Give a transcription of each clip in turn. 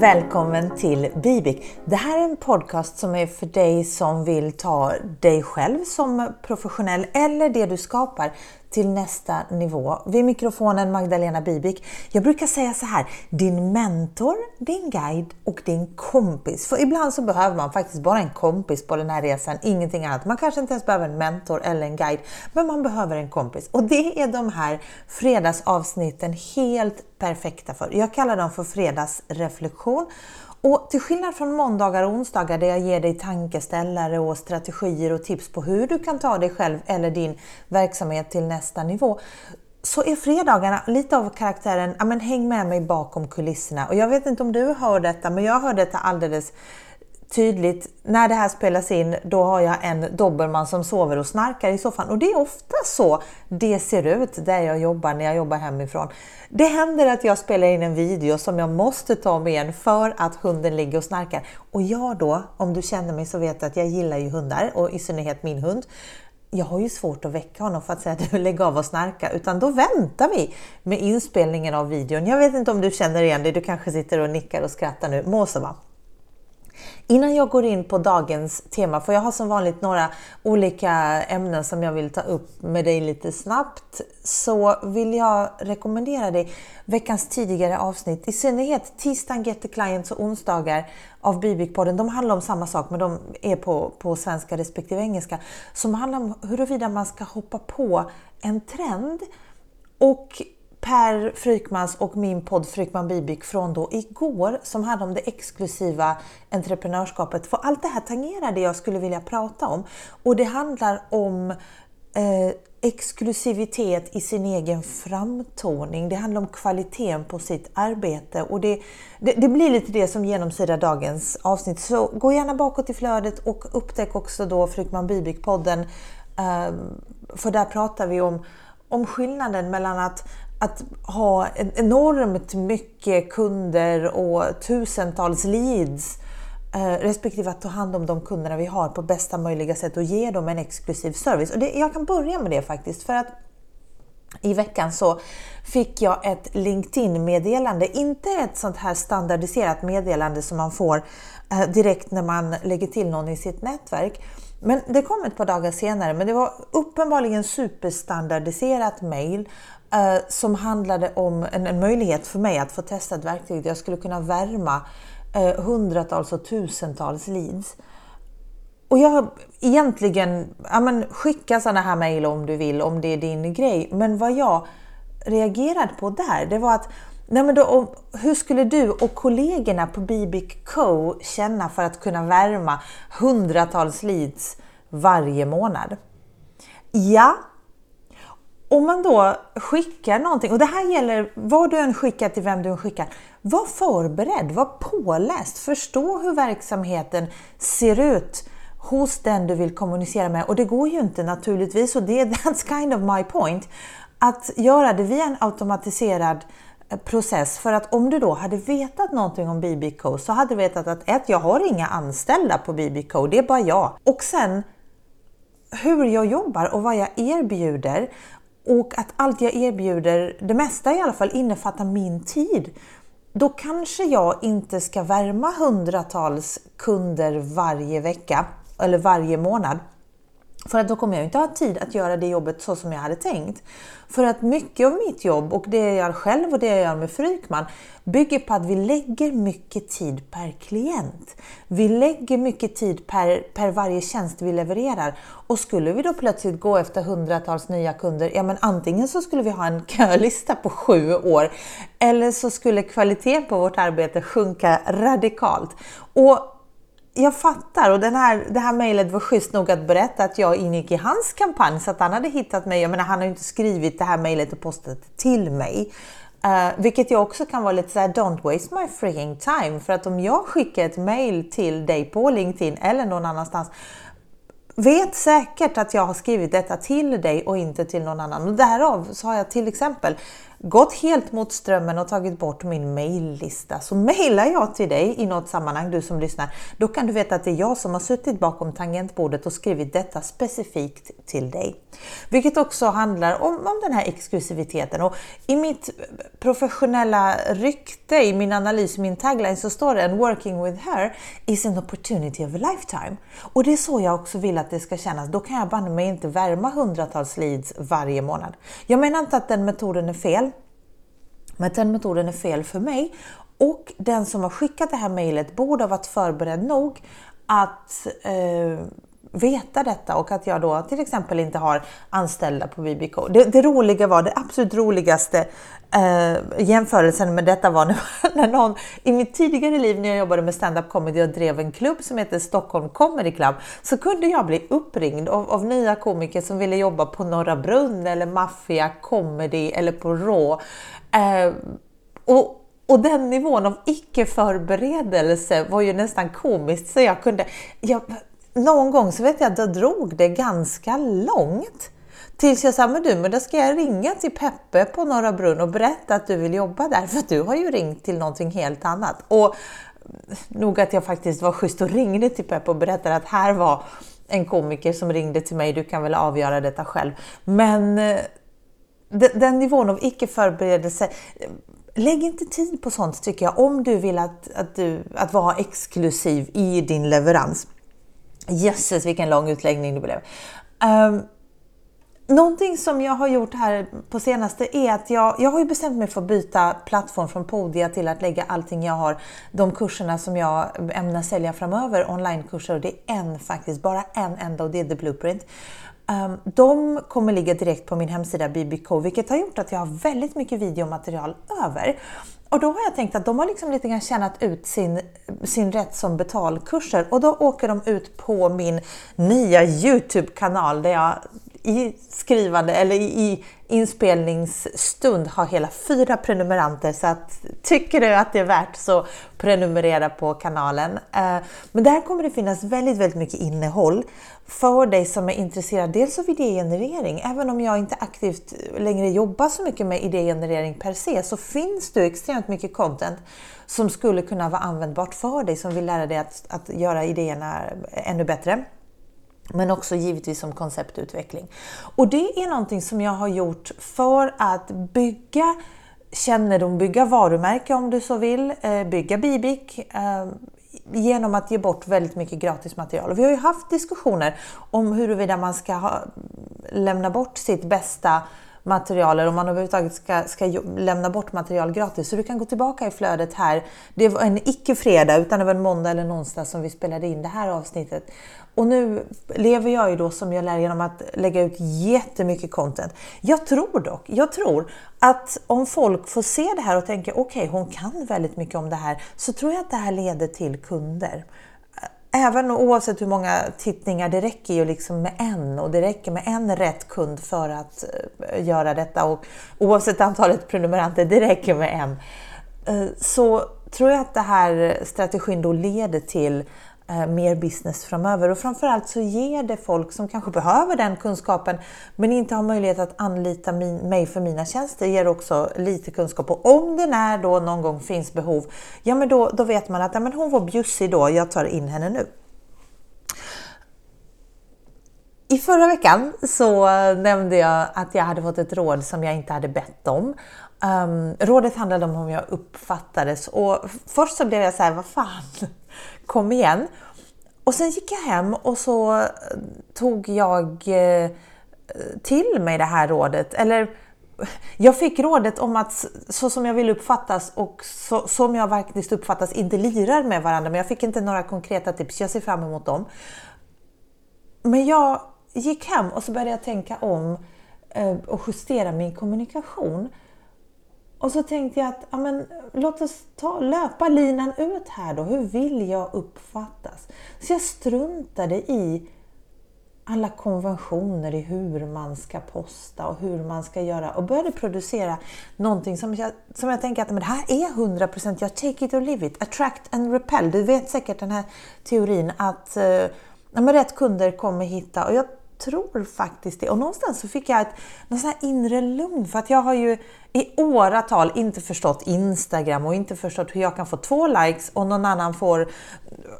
Välkommen till Bibik. Det här är en podcast som är för dig som vill ta dig själv som professionell eller det du skapar till nästa nivå. Vid mikrofonen Magdalena Bibik. Jag brukar säga så här, din mentor, din guide och din kompis. För ibland så behöver man faktiskt bara en kompis på den här resan, ingenting annat. Man kanske inte ens behöver en mentor eller en guide, men man behöver en kompis. Och det är de här fredagsavsnitten helt perfekta för. Jag kallar dem för fredagsreflektion och till skillnad från måndagar och onsdagar där jag ger dig tankeställare och strategier och tips på hur du kan ta dig själv eller din verksamhet till nästa nivå så är fredagarna lite av karaktären, ja men häng med mig bakom kulisserna. Och jag vet inte om du hör detta, men jag hör detta alldeles tydligt. När det här spelas in, då har jag en dobermann som sover och snarkar i soffan. Och det är ofta så det ser ut där jag jobbar när jag jobbar hemifrån. Det händer att jag spelar in en video som jag måste ta med igen för att hunden ligger och snarkar. Och jag då, om du känner mig så vet du att jag gillar ju hundar och i synnerhet min hund jag har ju svårt att väcka honom för att säga att du lägg av och snarka, utan då väntar vi med inspelningen av videon. Jag vet inte om du känner igen dig, du kanske sitter och nickar och skrattar nu, må så va. Innan jag går in på dagens tema, för jag har som vanligt några olika ämnen som jag vill ta upp med dig lite snabbt, så vill jag rekommendera dig veckans tidigare avsnitt, i synnerhet tisdagen Get the Clients och onsdagar av Bibikpodden. De handlar om samma sak, men de är på, på svenska respektive engelska, som handlar om huruvida man ska hoppa på en trend och Per Frykmans och min podd Frykman Bibik från då igår som handlade om det exklusiva entreprenörskapet. För allt det här tangerar det jag skulle vilja prata om. Och det handlar om eh, exklusivitet i sin egen framtoning. Det handlar om kvaliteten på sitt arbete och det, det, det, blir lite det som genomsyrar dagens avsnitt. Så gå gärna bakåt i flödet och upptäck också då Frykman Bibik-podden. Eh, för där pratar vi om om skillnaden mellan att att ha enormt mycket kunder och tusentals leads eh, respektive att ta hand om de kunderna vi har på bästa möjliga sätt och ge dem en exklusiv service. Och det, jag kan börja med det faktiskt för att i veckan så fick jag ett LinkedIn-meddelande, inte ett sånt här standardiserat meddelande som man får eh, direkt när man lägger till någon i sitt nätverk. Men det kom ett par dagar senare, men det var uppenbarligen superstandardiserat mail eh, som handlade om en, en, möjlighet för mig att få testa ett verktyg där jag skulle kunna värma eh, hundratals och tusentals leads. Och jag egentligen, ja men skicka sådana här mejl om du vill, om det är din grej. Men vad jag reagerade på där, det var att nej men då, hur skulle du och kollegorna på Bibic Co känna för att kunna värma hundratals leads varje månad? Ja, om man då skickar någonting, och det här gäller vad du än skickar till vem du än skickar. Var förberedd, var påläst, förstå hur verksamheten ser ut hos den du vill kommunicera med. Och det går ju inte naturligtvis, och det är that's kind of my point, att göra det via en automatiserad eh, process. För att om du då hade vetat någonting om BBCO så hade du vetat att ett, jag har inga anställda på BBCO, det är bara jag. Och sen hur jag jobbar och vad jag erbjuder och att allt jag erbjuder, det mesta i alla fall, innefattar min tid. Då kanske jag inte ska värma hundratals kunder varje vecka eller varje månad. För att då kommer jag inte ha tid att göra det jobbet så som jag hade tänkt. För att mycket av mitt jobb och det jag gör själv och det jag gör med Frykman bygger på att vi lägger mycket tid per klient. Vi lägger mycket tid per, per varje tjänst vi levererar. Och skulle vi då plötsligt gå efter hundratals nya kunder, ja men antingen så skulle vi ha en kölista på sju år eller så skulle kvaliteten på vårt arbete sjunka radikalt. Och jag fattar och den här, det här mejlet var schysst nog att berätta att jag ingick i hans kampanj så att han hade hittat mig. Jag menar, han har ju inte skrivit det här mejlet och postat det till mig. Uh, vilket jag också kan vara lite såhär, don't waste my freaking time. För att om jag skickar ett mejl till dig på LinkedIn eller någon annanstans Vet säkert att jag har skrivit detta till dig och inte till någon annan. Och därav så har jag till exempel gått helt mot strömmen och tagit bort min maillista så mejlar jag till dig i något sammanhang, du som lyssnar, då kan du veta att det är jag som har suttit bakom tangentbordet och skrivit detta specifikt till dig. Vilket också handlar om, om den här exklusiviteten och i mitt professionella rykte, i min analys, min tagline så står det en working with her is an opportunity of a lifetime. Och det är så jag också vill att det ska kännas. Då kan jag banne mig inte värma hundratals leads varje månad. Jag menar inte att den metoden är fel, men den metoden är fel för mig. Och den som har skickat det här mejlet borde ha varit förberedd nog att eh, veta detta och att jag då till exempel inte har anställda på VBK. Det, det roliga var, det absolut roligaste eh, jämförelsen med detta var när, när någon i mitt tidigare liv när jag jobbade med stand-up comedy och drev en klubb som heter Stockholm Comedy Club så kunde jag bli uppringd av, av nya komiker som ville jobba på Norra Brunn eller Mafia Comedy eller på Rå. Eh, och, och den nivån av icke-förberedelse var ju nästan komiskt så jag kunde, jag, någon gång så vet jag att jag drog det ganska långt. Tills jag sa, men du, men då ska jag ringa till Peppe på Norra Brunn och berätta att du vill jobba där, för du har ju ringt till någonting helt annat. Och nog att jag faktiskt var schysst och ringde till Peppe och berättade att här var en komiker som ringde till mig, du kan väl avgöra detta själv. Men eh, den nivån av icke-förberedelse, lägg inte tid på sånt tycker jag, om du vill att, att, du, att vara exklusiv i din leverans. Jösses vilken lång utläggning det blev. Um, Någonting som jag har gjort här på senaste är att jag, jag har ju bestämt mig för att byta plattform från Podia till att lägga allting jag har, de kurserna som jag ämnar sälja framöver, onlinekurser och det är en faktiskt, bara en enda och det är The Blueprint. Um, de kommer ligga direkt på min hemsida BBK vilket har gjort att jag har väldigt mycket videomaterial över. Och då har jag tänkt att de har liksom lite grann tjänat ut sin, sin rätt som betalkurser. Och då åker de ut på min nya Youtube-kanal där jag i skrivande eller i inspelningsstund har hela fyra prenumeranter så att tycker du att det är värt så prenumerera på kanalen. Eh, men där kommer det finnas väldigt, väldigt mycket innehåll för dig som är intresserad dels av idégenerering. Även om jag inte aktivt längre jobbar så mycket med idégenerering per se så finns det extremt mycket content som skulle kunna vara användbart för dig som vill lära dig att, att göra idéerna ännu bättre men också givetvis som konceptutveckling. Och det är någonting som jag har gjort för att bygga kännedom, bygga varumärke om du så vill, eh, bygga Bibik eh, genom att ge bort väldigt mycket gratis material. Och vi har ju haft diskussioner om huruvida man ska ha, lämna bort sitt bästa material eller om man överhuvudtaget ska, ska lämna bort material gratis. Så du kan gå tillbaka i flödet här. Det var en icke-fredag utan det var en måndag eller en onsdag som vi spelade in det här avsnittet. Och nu lever jag ju då som jag lär genom att lägga ut jättemycket content. Jag tror dock, jag tror att om folk får se det här och tänker okej, okay, hon kan väldigt mycket om det här, så tror jag att det här leder till kunder. Även oavsett hur många tittningar, det räcker ju liksom med en och det räcker med en rätt kund för att eh, göra detta och oavsett antalet prenumeranter, det räcker med en. Eh, så tror jag att den här strategin då leder till Eh, mer business framöver. Och framförallt så ger det folk som kanske behöver den kunskapen men inte har möjlighet att anlita min, mig för mina tjänster, ger också lite kunskap. Och om det när då någon gång finns behov, ja men då, då vet man att ja, men hon var bjussig då, jag tar in henne nu. I förra veckan så nämnde jag att jag hade fått ett råd som jag inte hade bett om. Um, rådet handlade om hur jag uppfattades och först så blev jag så här, vad fan, kom igen. Och sen gick jag hem och så eh, tog jag eh, till mig det här rådet. Eller jag fick rådet om att så som jag vill uppfattas och så, som jag faktiskt uppfattas inte lirar med varandra. Men jag fick inte några konkreta tips. Jag ser fram emot dem. Men jag gick hem och så började jag tänka om eh, och justera min kommunikation. Och så tänkte jag att ja, men, låt oss ta, löpa linan ut här då. Hur vill jag uppfattas? Så jag struntade i alla konventioner i hur man ska posta och hur man ska göra och började producera någonting som jag, som jag tänker att men det här är 100% jag take it or leave it, attract and repel. Du vet säkert den här teorin att eh, rätt kunder kommer hitta och jag tror faktiskt det. Och någonstans så fick jag ett någon sån här inre lugn för att jag har ju i åratal inte förstått Instagram och inte förstått hur jag kan få två likes och någon annan får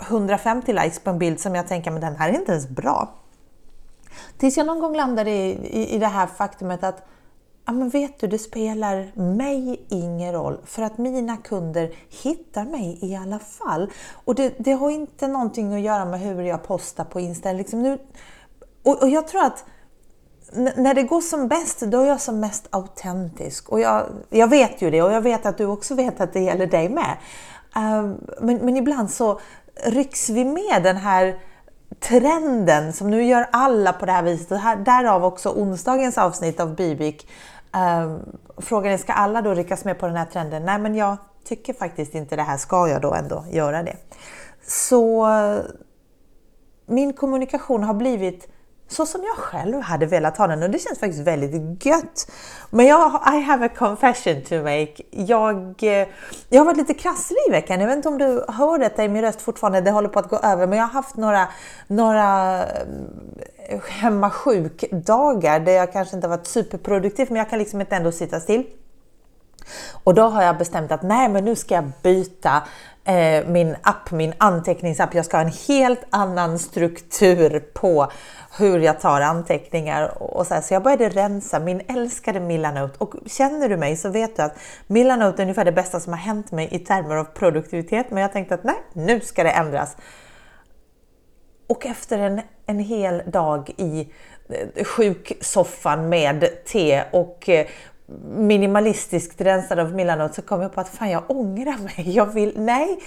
150 likes på en bild som jag tänker men den här är inte ens bra. Tills jag någon gång landade i, i, i det här faktumet att ja, men vet du, det spelar mig ingen roll för att mina kunder hittar mig i alla fall. Och det, det har inte någonting att göra med hur jag postar på Insta. Liksom nu, och, och jag tror att när det går som bäst, då är jag som mest autentisk. Och jag, jag vet ju det och jag vet att du också vet att det gäller dig med. Uh, men, men ibland så rycks vi med den här trenden som nu gör alla på det här viset. Och här, därav också onsdagens avsnitt av Bibik. Uh, frågan är, ska alla då ryckas med på den här trenden? Nej, men jag tycker faktiskt inte det här. Ska jag då ändå göra det? Så min kommunikation har blivit så som jag själv hade velat ha den och det känns faktiskt väldigt gött. Men jag, I have a confession to make. Jag, eh, jag har varit lite krasslig i veckan. Jag vet inte om du hör detta i min röst fortfarande, det håller på att gå över. Men jag har haft några, några eh, hemmasjukdagar hemma sjuk-dagar där jag kanske inte varit superproduktiv men jag kan liksom inte ändå sitta still. Och då har jag bestämt att nej men nu ska jag byta eh, min app, min anteckningsapp. Jag ska ha en helt annan struktur på hur jag tar anteckningar och så, här. så jag började rensa min älskade Milanote och känner du mig så vet du att Milanote är ungefär det bästa som har hänt mig i termer av produktivitet. Men jag tänkte att nej, nu ska det ändras. Och efter en, en hel dag i eh, sjuksoffan med te och eh, minimalistiskt rensad av Milanote så kom jag på att fan jag ångrar mig. Jag vill, nej,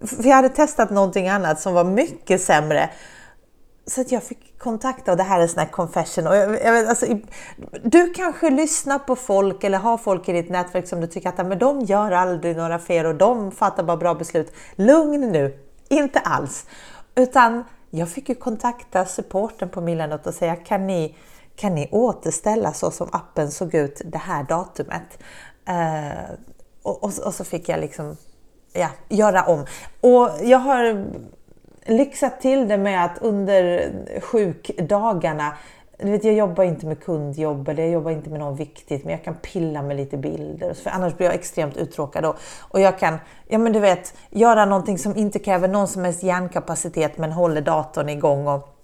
för jag hade testat någonting annat som var mycket sämre. Så att jag fick kontakta, och det här är en sån här confession. Och jag, jag alltså, du kanske lyssnar på folk eller har folk i ditt nätverk som du tycker att men de gör aldrig några fel och de fattar bara bra beslut. Lugn nu, inte alls. Utan jag fick ju kontakta supporten på Milanot och säga kan ni, kan ni återställa så som appen såg ut det här datumet? Eh, och, och, och, så fick jag liksom ja, göra om. Och jag har lyxat till det med att under sjukdagarna du vet, jag jobbar inte med kundjobb eller jag jobbar inte med något viktigt men jag kan pilla med lite bilder för annars blir jag extremt uttråkad och, och jag kan ja, men du vet, göra någonting som inte kräver någon som helst hjärnkapacitet men håller datorn igång och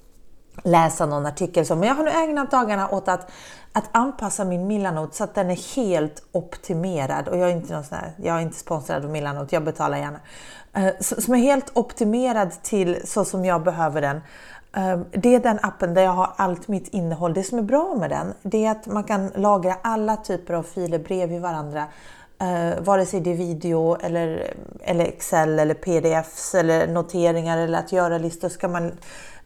läsa någon artikel. Så. Men jag har nu ägnat dagarna åt att, att anpassa min Milanote så att den är helt optimerad. Och jag är inte, någon sån här, jag är inte sponsrad av Milanote, jag betalar gärna. Eh, som är helt optimerad till så som jag behöver den. Eh, det är den appen där jag har allt mitt innehåll. Det som är bra med den, det är att man kan lagra alla typer av filer bredvid varandra. Eh, vare sig det är video eller, eller Excel eller PDFs eller noteringar eller att göra listor ska man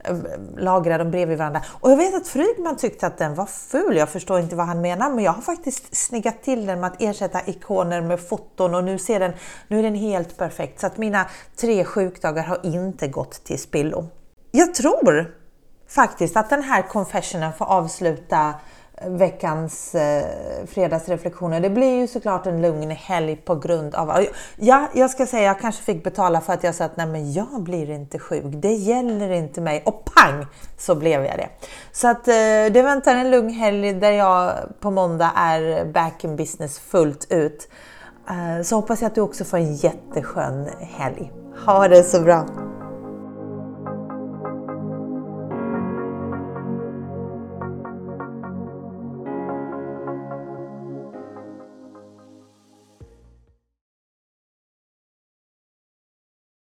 Eh, lagra dem bredvid varandra. Och jag vet att Frygman tyckte att den var ful. Jag förstår inte vad han menar, men jag har faktiskt snyggat till den med att ersätta ikoner med foton och nu, ser den, nu är den helt perfekt. Så att mina tre sjukdagar har inte gått till spillo. Jag tror faktiskt att den här confessionen får avsluta veckans eh, fredagsreflektioner. Det blir ju såklart en lugn helg på grund av... Ja, jag ska säga jag kanske fick betala för att jag sa att nej men jag blir inte sjuk. Det gäller inte mig. Och pang så blev jag det. Så att eh, det väntar en lugn helg där jag på måndag är back in business fullt ut. Eh, så hoppas jag att du också får en jätteskön helg. Ha det så bra!